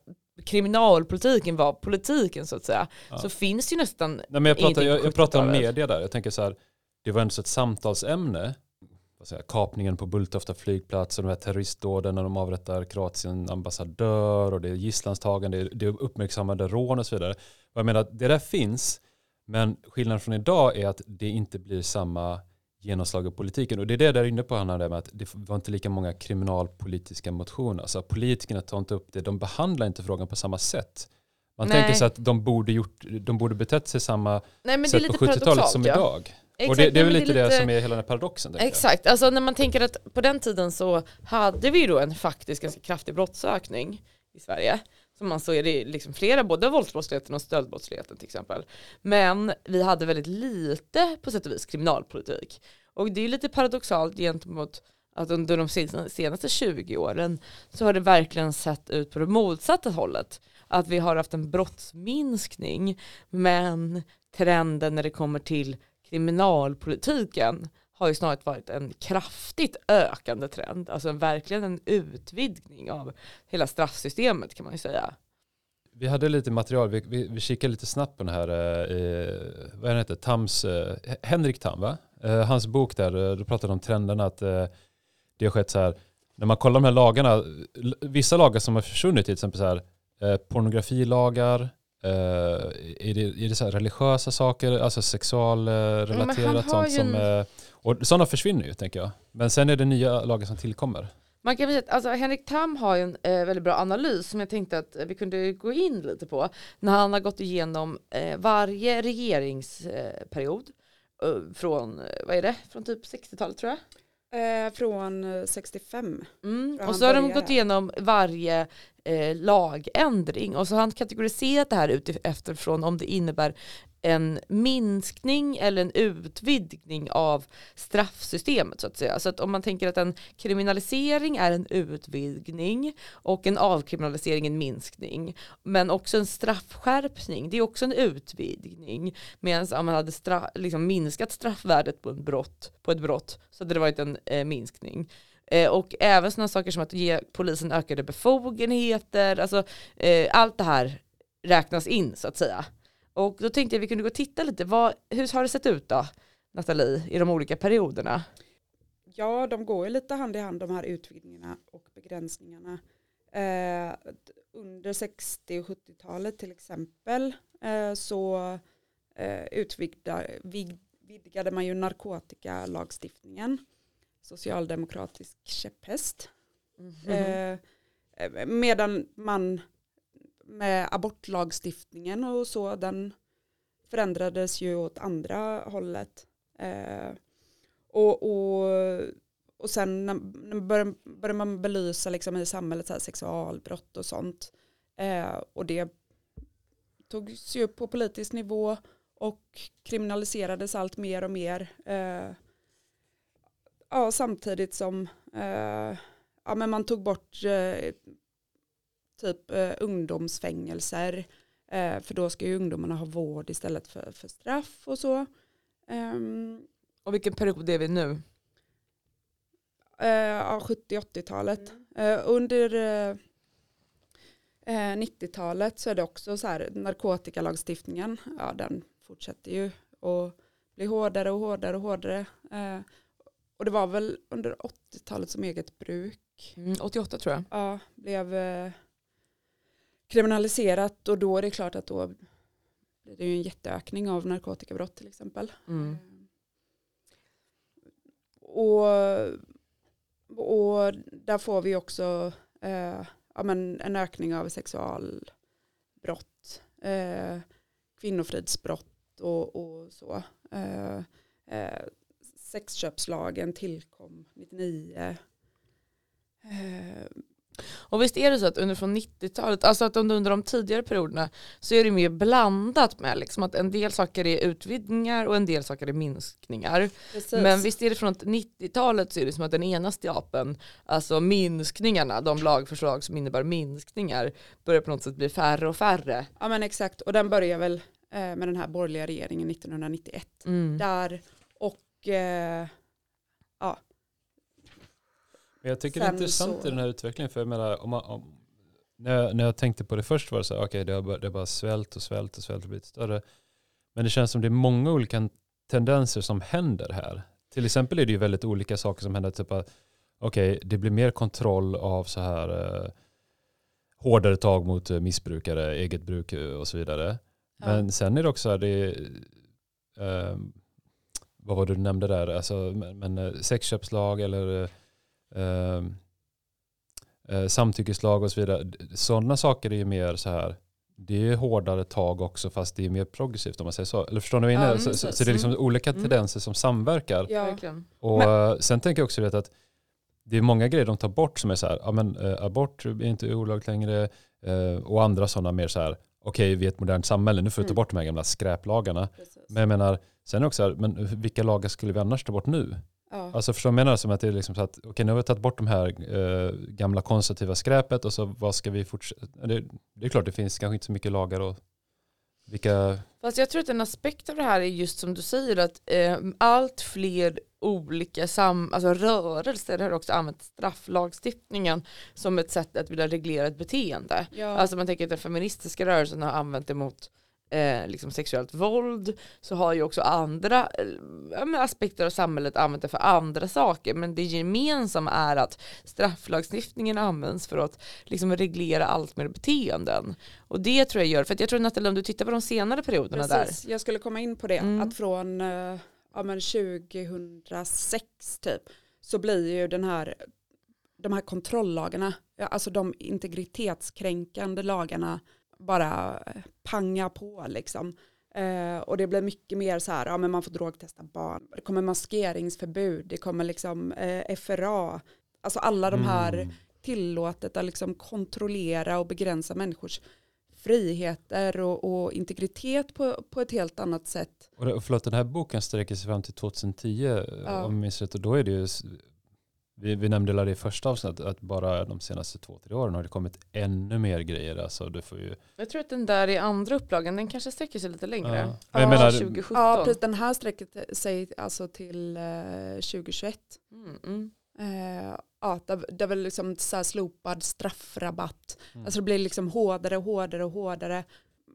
kriminalpolitiken var politiken så att säga. Ja. Så finns det ju nästan Nej, men jag pratar, jag, jag pratar om media där, jag tänker så här, det var ändå ett samtalsämne säga, kapningen på Bulltofta flygplats och de här terroristdåden när de avrättar Kroatien ambassadör och det är gisslantagande, det är uppmärksammade rån och så vidare. Och jag menar, det där finns, men skillnaden från idag är att det inte blir samma genomslag i politiken. Och det är det där inne på han med att det var inte lika många kriminalpolitiska motioner. Alltså politikerna tar inte upp det, de behandlar inte frågan på samma sätt. Man Nej. tänker sig att de borde, gjort, de borde betett sig samma Nej, sätt på 70-talet som ja. idag. Exakt, och det, det, är väl lite det, lite... som är hela den här paradoxen. Exakt, alltså när man tänker att på den tiden så hade vi då en faktiskt ganska kraftig brottsökning i Sverige. Som man så är det liksom flera, både våldsbrottsligheten och stöldbrottsligheten till exempel. Men vi hade väldigt lite på sätt och vis kriminalpolitik. Och det är lite paradoxalt gentemot att under de senaste 20 åren så har det verkligen sett ut på det motsatta hållet. Att vi har haft en brottsminskning men trenden när det kommer till kriminalpolitiken har ju snarare varit en kraftigt ökande trend, alltså verkligen en utvidgning av hela straffsystemet kan man ju säga. Vi hade lite material, vi, vi, vi kikade lite snabbt på den här, eh, vad heter det, Tams, eh, Henrik Tam va? Eh, hans bok där, eh, då pratade om trenderna att eh, det har skett så här, när man kollar de här lagarna, vissa lagar som har försvunnit, till exempel så här, eh, pornografilagar, Uh, är det, är det så religiösa saker, alltså sexualrelaterat sånt som... Uh, och sådana försvinner ju tänker jag. Men sen är det nya lagar som tillkommer. Man kan säga alltså Henrik Tam har en eh, väldigt bra analys som jag tänkte att vi kunde gå in lite på. När han har gått igenom eh, varje regeringsperiod eh, från, vad är det, från typ 60-talet tror jag. Eh, från 65. Mm. Och så har de gått igenom varje eh, lagändring och så har han kategoriserat det här utifrån om det innebär en minskning eller en utvidgning av straffsystemet så att säga. Så att om man tänker att en kriminalisering är en utvidgning och en avkriminalisering en minskning. Men också en straffskärpning, det är också en utvidgning. Medan om man hade straff, liksom minskat straffvärdet på, en brott, på ett brott så hade det varit en eh, minskning. Eh, och även sådana saker som att ge polisen ökade befogenheter, alltså eh, allt det här räknas in så att säga. Och då tänkte jag att vi kunde gå och titta lite, vad, hur har det sett ut då, Nathalie, i de olika perioderna? Ja, de går ju lite hand i hand de här utvidgningarna och begränsningarna. Eh, under 60 och 70-talet till exempel eh, så eh, utvidgade, vidgade man ju narkotikalagstiftningen socialdemokratisk käpphäst. Mm -hmm. eh, medan man med abortlagstiftningen och så, den förändrades ju åt andra hållet. Eh, och, och, och sen när, började, började man belysa liksom i samhället så här sexualbrott och sånt. Eh, och det togs ju upp på politisk nivå och kriminaliserades allt mer och mer. Eh, ja, samtidigt som eh, ja, men man tog bort eh, typ eh, ungdomsfängelser. Eh, för då ska ju ungdomarna ha vård istället för, för straff och så. Um, och vilken period är vi nu? Ja, 70-80-talet. Mm. Uh, under uh, 90-talet så är det också så här narkotikalagstiftningen, ja den fortsätter ju att bli hårdare och hårdare och hårdare. Och det var väl under 80-talet som eget bruk. Mm, 88 tror jag. Ja, blev eh, kriminaliserat och då är det klart att då blir det ju en jätteökning av narkotikabrott till exempel. Mm. Eh, och, och där får vi också eh, ja, men en ökning av sexualbrott, eh, kvinnofridsbrott och, och så. Eh, eh, sexköpslagen tillkom 99. Och visst är det så att under från 90-talet, alltså att under de tidigare perioderna så är det mer blandat med liksom att en del saker är utvidgningar och en del saker är minskningar. precis. Men visst är det från 90-talet så är det som att den ena stapeln, alltså minskningarna, de lagförslag som innebär minskningar, börjar på något sätt bli färre och färre. Ja men exakt, och den börjar väl eh, med den här borgerliga regeringen 1991. Mm. Där och eh, Men jag tycker det är intressant i den här utvecklingen. För jag menar, om man, om, när, jag, när jag tänkte på det först var det så här, okej det, har bara- det har bara svält och svält och svält och blivit större. Men det känns som det är många olika tendenser som händer här. Till exempel är det ju väldigt olika saker som händer. Typ att okej, det blir mer kontroll av så här eh, hårdare tag mot eh, missbrukare, eget bruk eh, och så vidare. Ja. Men sen är det också, det, eh, vad var det du nämnde där, alltså, men, men eh, sexköpslag eller eh, eh, samtyckeslag och så vidare. Sådana saker är ju mer så här, det är hårdare tag också fast det är mer progressivt om man säger så. Eller förstår ni vad jag Ja, menar? men så, så, precis. så det är liksom olika Mm. tendenser som samverkar. ja, Verkligen. Och eh, sen tänker jag också att det är många grejer de tar bort som är så här, ja men eh, abort är inte olagligt längre eh, och andra sådana mer så här, okej vi är ett modernt samhälle, nu får vi ta Mm. bort de här gamla skräplagarna. precis. Men jag menar, sen också så här, men vilka lagar skulle vi annars ta bort nu? Ja. Alltså förstår du vad jag menar? Som att det är liksom så att, okej nu har vi tagit bort de här eh, gamla konservativa skräpet och så vad ska vi fortsätta? Det, det är klart det finns kanske inte så mycket lagar och vilka, Fast jag tror att en aspekt av det här är just som du säger att eh, allt fler olika sam, alltså rörelser har också använt strafflagstiftningen som ett sätt att vilja reglera ett beteende. Ja. Alltså man tänker att den feministiska rörelsen har använt det mot eh, liksom sexuellt våld så har ju också andra eh, aspekter av samhället använt det för andra saker men det gemensamma är att strafflagstiftningen används för att liksom reglera allt mer beteenden och det tror jag gör, för jag tror Nathalie om du tittar på de senare perioderna Precis, jag skulle komma in på det. Mm. Att från eh, ja, men 2006 typ så blir ju den här, de här kontrolllagarna, alltså de integritetskränkande lagarna bara eh, panga på liksom. Eh, och det blir mycket mer så här, ja men man får drogtesta barn, det kommer maskeringsförbud, det kommer liksom eh, FRA, alltså alla de här Mm. tillåtet att liksom kontrollera och begränsa människors friheter och, och integritet på, på ett helt annat sätt. Och det- och förlåt, den här boken sträcker sig fram till 2010 Ja. om jag minns rätt. Och då är det ju, vi, vi nämnde det i första avsnittet, att bara de senaste två, tre åren har det kommit ännu mer grejer. Alltså, du får ju, Jag tror att den där i andra upplagan, den kanske sträcker sig lite längre. Ja. Ja, jag menar, 2017. Ja, precis, den här sträcker sig alltså till eh, 2021. Mm, mm. Eh, ja, det, det är väl liksom så här slopad straffrabatt. Mm. Alltså det blir liksom hårdare och hårdare och hårdare.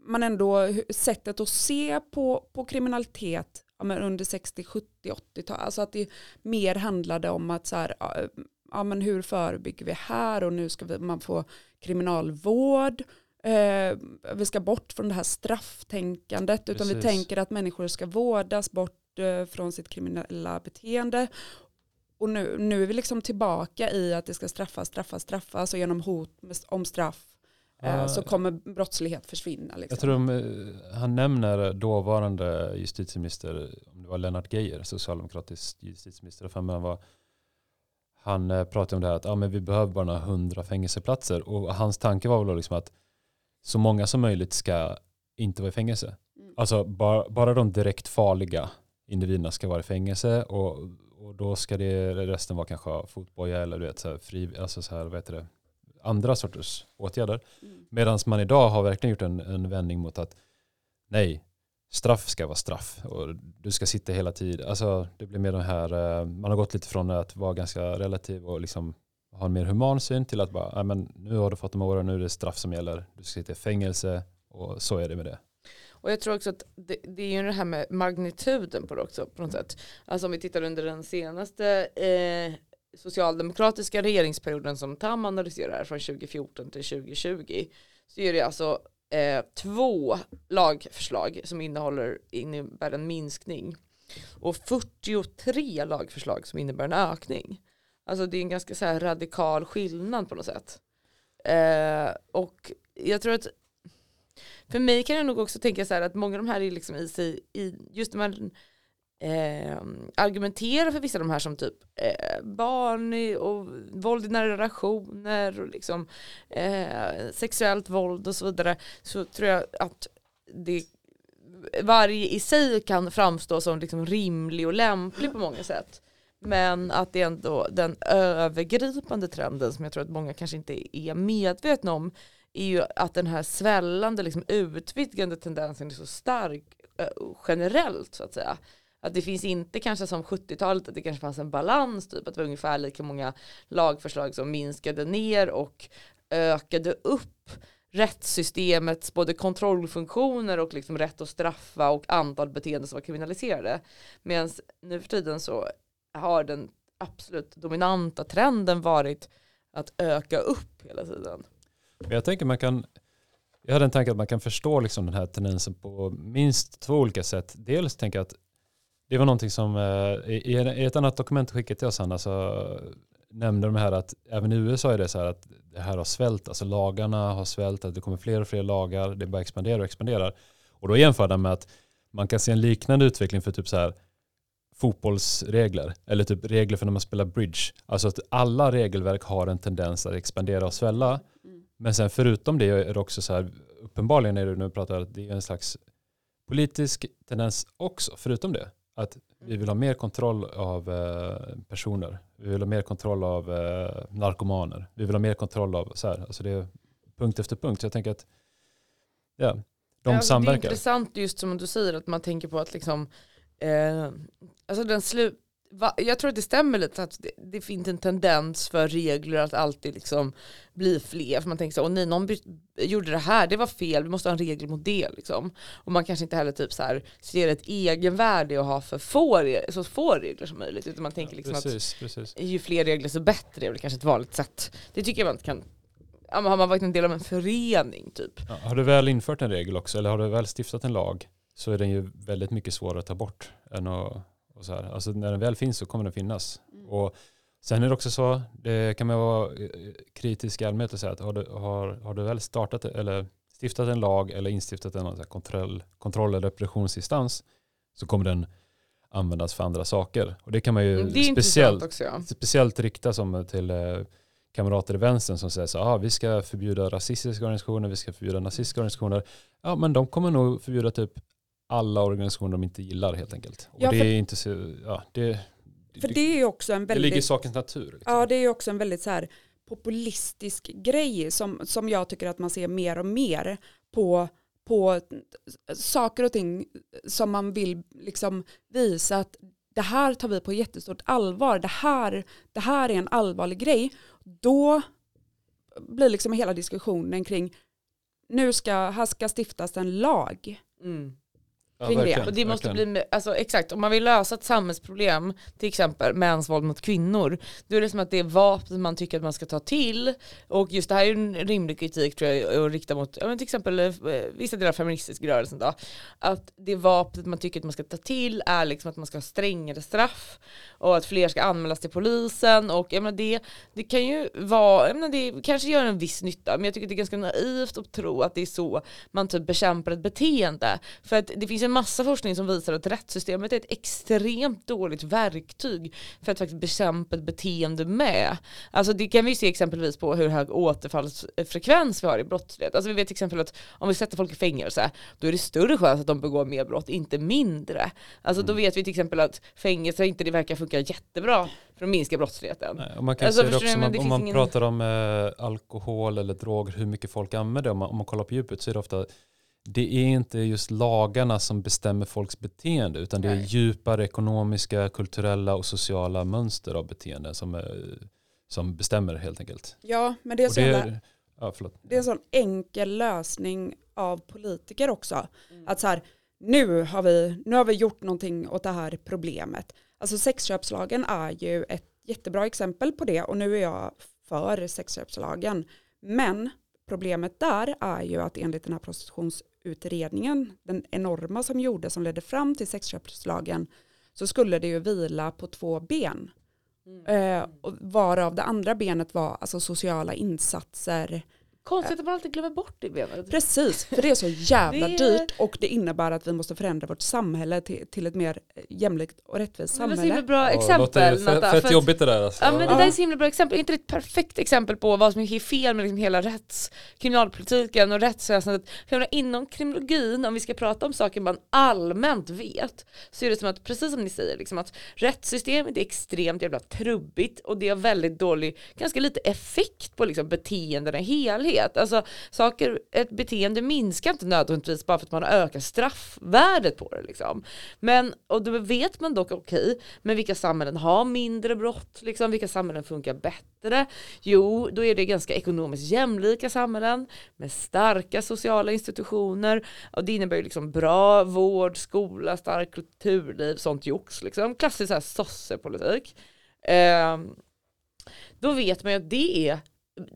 Men ändå sättet att se på, på kriminalitet ja, men under 60, 70, 80-tal. Alltså att det mer handlade om att så här, ja, men hur förebygger vi här och nu ska vi, man få kriminalvård. Eh, vi ska bort från det här strafftänkandet utan vi Precis. tänker att människor ska vårdas bort eh, från sitt kriminella beteende. Och nu, nu är vi liksom tillbaka i att det ska straffas, straffas, straffas och genom hot med- om straff Ja. så kommer brottslighet försvinna. Liksom. Jag tror de, eh, han nämner dåvarande justitieminister, om det var Lennart Geijer, socialdemokratisk justitieminister, för han var han eh, pratade om det här att ja, men vi behöver bara några hundra fängelseplatser och hans tanke var väl liksom att så många som möjligt ska inte vara i fängelse. Mm. Alltså bara, bara de direkt farliga individerna ska vara i fängelse och, och då ska det resten vara kanske fotboja eller du vet, så här, fri, alltså så här, vad heter det, andra sorters åtgärder. Mm. Medan man idag har verkligen gjort en, en vändning mot att nej, straff ska vara straff och du ska sitta hela tiden. Alltså det blir mer den här, eh, man har gått lite från att vara ganska relativ och liksom ha en mer human syn till att bara, men nu har du fått de åren, nu är det straff som gäller, du ska sitta i fängelse och så är det med det. Och jag tror också att det, det är ju det här med magnituden på det också på något sätt. Alltså om vi tittar under den senaste eh, socialdemokratiska regeringsperioden som Tam analyserar från 2014 till 2020 så är det alltså eh, två lagförslag som innehåller, innebär en minskning och 43 lagförslag som innebär en ökning. Alltså det är en ganska så här radikal skillnad på något sätt. Eh, och jag tror att för mig kan jag nog också tänka så här att många av de här är liksom i sig, i, just när man eh, för vissa av de här som typ eh, barn och våld i nära relationer och liksom eh, sexuellt våld och så vidare så tror jag att det varje i sig kan framstå som liksom rimlig och lämplig på många sätt. Men att det är ändå den övergripande trenden som jag tror att många kanske inte är medvetna om är ju att den här svällande, liksom utvidgande tendensen är så stark eh, generellt så att säga. Att det finns inte kanske som 70-talet att det kanske fanns en balans typ att det var ungefär lika många lagförslag som minskade ner och ökade upp rättssystemets både kontrollfunktioner och liksom rätt att straffa och antal beteenden som var kriminaliserade. Medan nu för tiden så har den absolut dominanta trenden varit att öka upp hela tiden. Jag tänker man kan, jag hade en tanke att man kan förstå liksom den här tendensen på minst två olika sätt. Dels tänker jag att det var någonting som eh, i ett annat dokument skickat till oss Hanna så nämnde de här att även i USA är det så här att det här har svält, alltså lagarna har svält, att det kommer fler och fler lagar, det bara expanderar och expanderar. Och då jämför de med att man kan se en liknande utveckling för typ så här fotbollsregler eller typ regler för när man spelar bridge. Alltså att alla regelverk har en tendens att expandera och svälla. Mm. Men sen förutom det är det också så här, uppenbarligen är det nu pratar att det är en slags politisk tendens också, förutom det. Att vi vill ha mer kontroll av eh, personer. Vi vill ha mer kontroll av eh, narkomaner. Vi vill ha mer kontroll av så här. Alltså det är punkt efter punkt. Så jag tänker att ja, de ja, samverkar. Det är intressant just som du säger att man tänker på att liksom eh, alltså den slu va, jag tror att det stämmer lite att det, det, finns en tendens för regler att alltid liksom bli fler. För man tänker så, åh nej, någon gjorde det här, det var fel, vi måste ha en regel mot det. Liksom. Och man kanske inte heller typ så här, ser ett egenvärde att ha för få, så få regler som möjligt. Utan man tänker liksom precis, att precis. ju fler regler så bättre, det är väl kanske ett vanligt sätt. Det tycker jag man inte kan har man varit en del av en förening typ. Ja, har du väl infört en regel också, eller har du väl stiftat en lag, så är den ju väldigt mycket svårare att ta bort än att och så här. Alltså när den väl finns så kommer den finnas. Mm. Och sen är det också så, det kan man vara eh, kritisk i allmänhet och säga att har du, har, har du väl startat eller stiftat en lag eller instiftat en så kontroll, kontroll eller repressionsinstans så kommer den användas för andra saker. Och det kan man ju mm, speciellt, också, ja. speciellt rikta som till eh, kamrater i vänstern som säger så ah, vi ska förbjuda rasistiska organisationer, vi ska förbjuda nazistiska organisationer. Ja, men de kommer nog förbjuda typ alla organisationer de inte gillar helt enkelt. Och ja, det är inte så, ja, det, för det är ju också en väldigt... Det ligger i sakens natur. Liksom. Ja, det är också en väldigt så här populistisk grej som, som jag tycker att man ser mer och mer på, på saker och ting som man vill liksom visa att det här tar vi på jättestort allvar, det här, det här är en allvarlig grej. Då blir liksom hela diskussionen kring nu ska, här ska stiftas en lag. Mm kring ja, det. Och det måste bli, alltså exakt, om man vill lösa ett samhällsproblem, till exempel mäns våld mot kvinnor, då är det som att det är vapnet man tycker att man ska ta till. Och just det här är en rimlig kritik tror jag att rikta mot, ja, men till exempel eh, vissa delar av feministisk rörelsen då. Att det vapnet man tycker att man ska ta till är liksom att man ska ha strängare straff och att fler ska anmälas till polisen och jag menar, det, det kan ju vara, jag menar, det kanske gör en viss nytta men jag tycker det är ganska naivt att tro att det är så man typ bekämpar ett beteende. För att det finns en massa forskning som visar att rättssystemet är ett extremt dåligt verktyg för att faktiskt bekämpa ett beteende med. Alltså det kan vi se exempelvis på hur hög återfallsfrekvens vi har i brottslighet. Alltså vi vet till exempel att om vi sätter folk i fängelse då är det större chans att de begår mer brott, inte mindre. Alltså då mm. vet vi till exempel att fängelse inte det verkar funka jättebra för att minska brottsligheten. Nej, man kan alltså, se det också, man, om man ingen... pratar om eh, alkohol eller droger, hur mycket folk använder, om man, om man kollar på djupet så är det ofta det är inte just lagarna som bestämmer folks beteende utan det är djupare ekonomiska, kulturella och sociala mönster av beteende som, är, som bestämmer helt enkelt. Ja, men det är, så det är, ja, det är en sån enkel lösning av politiker också. Mm. Att så här, nu har, vi, nu har vi gjort någonting åt det här problemet. Alltså sexköpslagen är ju ett jättebra exempel på det och nu är jag för sexköpslagen. Men problemet där är ju att enligt den här prostitutions utredningen, den enorma som gjordes som ledde fram till sexköpslagen, så skulle det ju vila på två ben. Mm. Eh, varav det andra benet var alltså sociala insatser Konstigt att man alltid glömmer bort det benet. Precis, för det är så jävla Det är- dyrt och det innebär att vi måste förändra vårt samhälle till, till ett mer jämlikt och rättvist Det var så himla samhälle. bra Ja, det låter exempel Natta. Fett, för fett jobbigt det där alltså. Ja men det Ja. där är så himla bra exempel, inte det ett perfekt exempel på vad som är fel med liksom hela rätts, kriminalpolitiken och rättsväsendet. För inom kriminologin, om vi ska prata om saker man allmänt vet, så är det som att, precis som ni säger, liksom att rättssystemet är extremt jävla trubbigt och det har väldigt dålig, ganska lite effekt på liksom beteendena i helhet. Alltså saker, ett beteende minskar inte nödvändigtvis bara för att man har ökat straffvärdet på det liksom. Men, och då vet man dock okej, men vilka samhällen har mindre brott, liksom, vilka samhällen funkar bättre? Jo, då är det ganska ekonomiskt jämlika samhällen med starka sociala institutioner och det innebär ju liksom bra vård, skola, starkt kulturliv, sånt jox liksom. Klassisk så här sossepolitik. Eh, då vet man ju att det är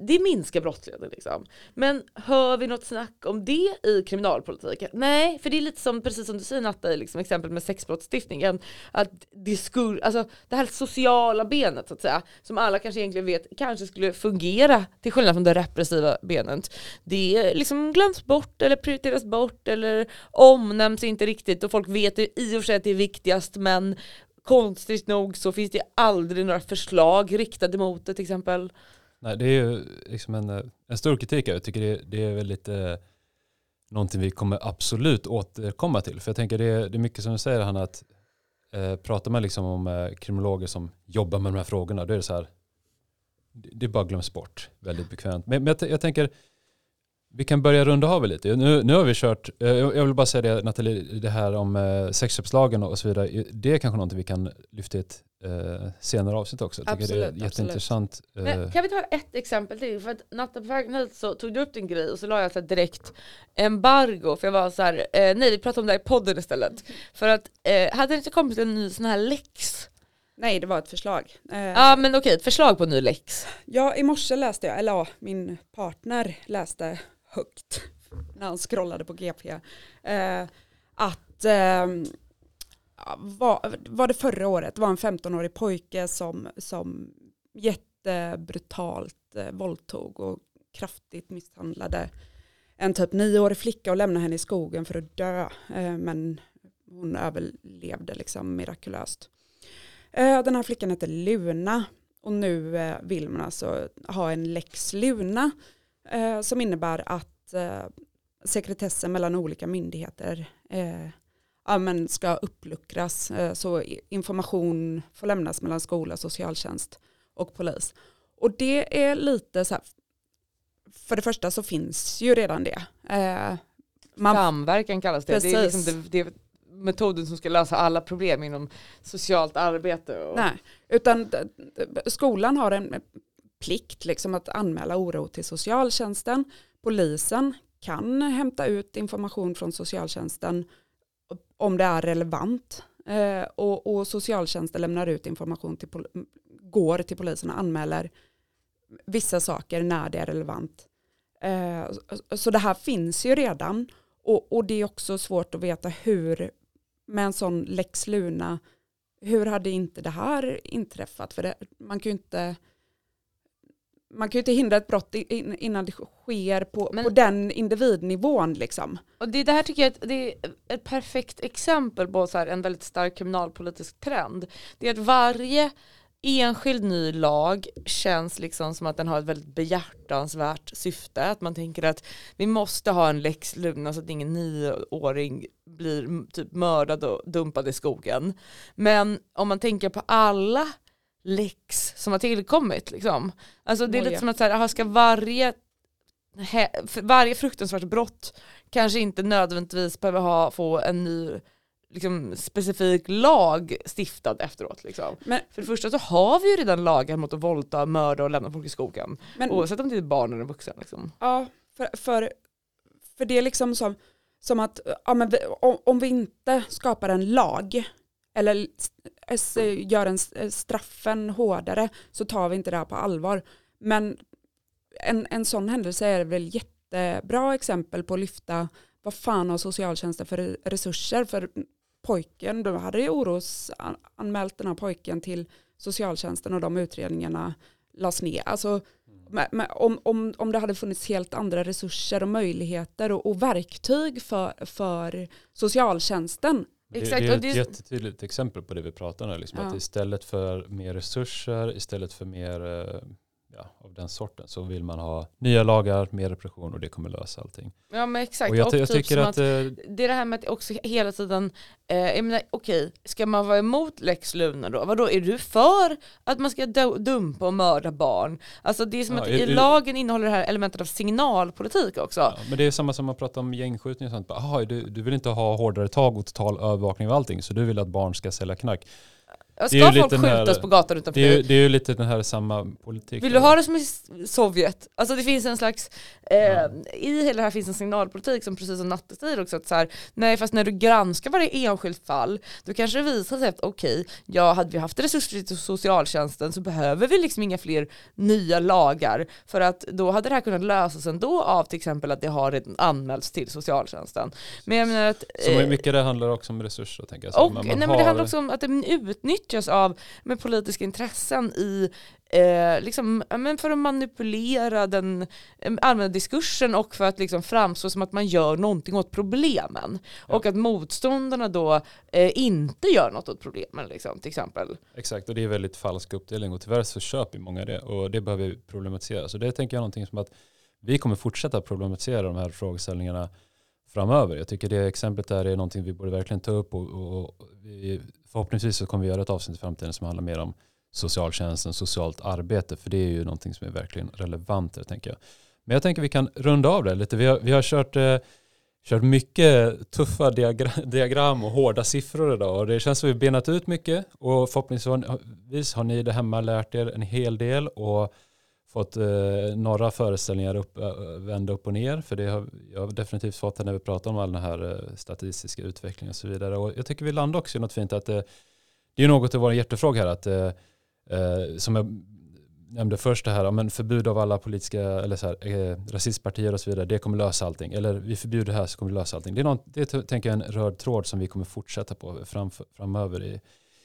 det minskar brottsligheten liksom. Men hör vi något snack om det i kriminalpolitiken? Nej, för det är lite som, precis som du säger Natta i liksom, exempel med sexbrottsstiftningen, att det skulle, alltså det här sociala benet så att säga, som alla kanske egentligen vet kanske skulle fungera till skillnad från det repressiva benet. Det liksom glöms bort eller prioriteras bort eller omnämns inte riktigt och folk vet ju i och för sig att det är viktigast men konstigt nog så finns det aldrig några förslag riktade mot det till exempel. Nej, det är ju liksom en, eh, en stor kritik. Jag tycker det, det är väl lite eh, någonting vi kommer absolut återkomma till. För jag tänker det är, det är mycket som du säger Hanna, att eh, pratar man liksom om eh, kriminologer som jobbar med de här frågorna, då är det så här, det, det bara glöms bort väldigt bekvämt. Men, men jag, jag tänker, vi kan börja runda av lite. Nu, nu har vi kört, eh, jag vill bara säga det Nathalie, det här om eh, sexköpslagen och så vidare, det är kanske någonting vi kan lyfta i ett eh, senare avsnitt också. Jag tycker det är Absolut, jätteintressant. Men kan vi ta ett exempel till? För att natten på vägen hit så tog du upp din grej och så la jag så direkt embargo för jag var så här, eh, nej vi pratar om det här i podden istället. För att, eh, hade det inte kommit en ny sån här lex? Nej, det var ett förslag. Ja men okej, ett förslag på en ny lex. Ja, i morse läste jag, eller ja, min partner läste högt när han scrollade på GP. Eh, att eh, var, var det förra året, det var en 15-årig pojke som, som jättebrutalt eh, våldtog och kraftigt misshandlade en typ nioårig flicka och lämnade henne i skogen för att dö. Eh, men hon överlevde liksom mirakulöst. Eh, den här flickan heter Luna och nu eh, vill man alltså ha en lex Luna eh, som innebär att eh, sekretessen mellan olika myndigheter eh, ja, men ska uppluckras eh, så information får lämnas mellan skola, socialtjänst och polis. Och det är lite så här, för det första så finns ju redan det. Eh, man, Samverkan kallas det. Det är, Precis. liksom det, det är metoden som ska lösa alla problem inom socialt arbete. Och, nej, utan skolan har en plikt liksom att anmäla oro till socialtjänsten. Polisen kan hämta ut information från socialtjänsten om det är relevant. Eh, och, och socialtjänsten lämnar ut information till, går till polisen och anmäler vissa saker när det är relevant. Eh, så- så det här finns ju redan och, och det är också svårt att veta hur med en sån lex Luna hur hade inte det här inträffat? För det, man kan ju inte man kan ju inte hindra ett brott in- innan det sker på, Men- på den individnivån liksom. Och det, det här tycker jag att det är ett perfekt exempel på så här en väldigt stark kriminalpolitisk trend. Det är att varje enskild ny lag känns liksom som att den har ett väldigt behjärtansvärt syfte. Att man tänker att vi måste ha en lex Luna så att ingen nioåring blir typ mördad och dumpad i skogen. Men om man tänker på alla lex som har tillkommit liksom. Alltså det är Oj, lite ja. som att så här, aha, ska varje he- varje fruktansvärt brott kanske inte nödvändigtvis behöver ha, få en ny liksom, specifik lag stiftad efteråt. Liksom. Men, För det första så har vi ju redan lagar mot att våldta, mörda och lämna folk i skogen. men Oavsett om det är barn eller vuxen. Liksom. ja, för, för, för det är liksom som, som att ja, vi, om, om vi inte skapar en lag eller gör en s- straffen hårdare så tar vi inte det här på allvar. Men en, en sån händelse är väl jättebra exempel på att lyfta vad fan har socialtjänsten för resurser för pojken, då hade ju orosanmält den här pojken till socialtjänsten och de utredningarna lades ner. Alltså men om, om, om det hade funnits helt andra resurser och möjligheter och, och verktyg för, för socialtjänsten. Det, Exakt, det är ett det jättetydligt exempel på det vi pratar om. Liksom, Ja. Att istället för mer resurser, istället för mer eh, ja, av den sorten så vill man ha nya lagar, mer repression och det kommer lösa allting. Ja men exakt. Och jag, ty- jag typ tycker som att, eh, det är det här med att också hela tiden, eh, jag menar okej, ska man vara emot Lex Luna då? Vadå, är du för att man ska du- dumpa och mörda barn? Alltså det är som Ja, att är- lagen innehåller det här elementet av signalpolitik också. ja, men det är samma som man pratar om gängskjutning och sånt. Aha, du, du vill inte ha hårdare tag och total övervakning av allting så du vill att barn ska sälja knack. Ska folk lite den här- skjutas på gatan utanför Det är, ju, det är ju lite den här samma politik. Vill du ha det som i Sovjet? Alltså det finns en slags, eh, Ja. i hela det här finns en signalpolitik som precis som Natte säger också att så här, nej fast när du granskar varje enskilt fall då kanske det visar sig att okej, ja hade vi haft resurser till socialtjänsten så behöver vi liksom inga fler nya lagar för att då hade det här kunnat lösas ändå av till exempel att det har redan anmälts till socialtjänsten. Men jag menar att Så eh, mycket det handlar också om resurser tänker jag. Så och, man- nej, man men det handlar också om att det utnyttjas av med politiska intressen i eh, liksom, men för att manipulera den eh, allmänna diskursen och för att liksom framstå som att man gör någonting åt problemen. Ja. Och att motståndarna då eh, inte gör något åt problemen liksom, till exempel. Exakt, och det är väldigt falsk uppdelning och tyvärr så köper många det och det behöver vi problematisera. Så det tänker jag är någonting som att vi kommer fortsätta problematisera de här frågeställningarna framöver. Jag tycker det exemplet där är någonting vi borde verkligen ta upp och, och, och vi, förhoppningsvis så kommer vi göra ett avsnitt i framtiden som handlar mer om socialtjänsten, socialt arbete, för det är ju någonting som är verkligen relevant där, tänker jag. Men jag tänker vi kan runda av det lite. Vi har, vi har kört, eh, kört mycket tuffa diagra diagram och hårda siffror idag och det känns som vi benat ut mycket och förhoppningsvis har ni där hemma lärt er en hel del och fått eh, några föreställningar upp, eh, vända upp och ner för det har jag har definitivt fått när vi pratar om all den här eh, statistiska utvecklingen och så vidare och jag tycker vi landar också i något fint att eh, det är något av vår hjärtefråga här att eh, eh, som jag nämnde först det här, men förbud av alla politiska eller så här, eh, rasistpartier och så vidare, det kommer lösa allting. Eller vi förbjuder det här så kommer det lösa allting. Det är, något, det är tänker jag en röd tråd som vi kommer fortsätta på fram, framöver i,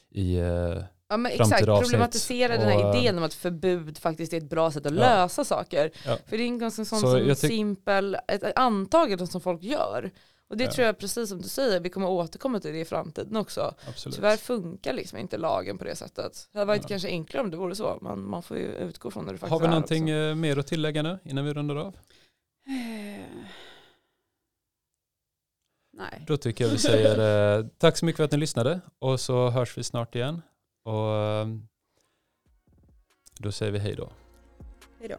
i eh, Ja men exakt, problematisera den här Och, idén om att förbud faktiskt är ett bra sätt att Ja. lösa saker. Ja. För det är en ganska sån Så som simpel, ett antagande som folk gör. Och det Ja. tror jag precis som du säger, vi kommer återkomma till det i framtiden också. absolut. Tyvärr funkar liksom inte lagen på det sättet. Det hade varit kanske enklare om det vore så, men man får ju utgå från det faktiskt Har vi någonting också. eh, mer att tillägga nu innan vi rundar av? Eh, Nej. Då tycker jag vi säger eh, tack så mycket för att ni lyssnade och så hörs vi snart igen. Och ehm, då säger vi hej då. Hej då.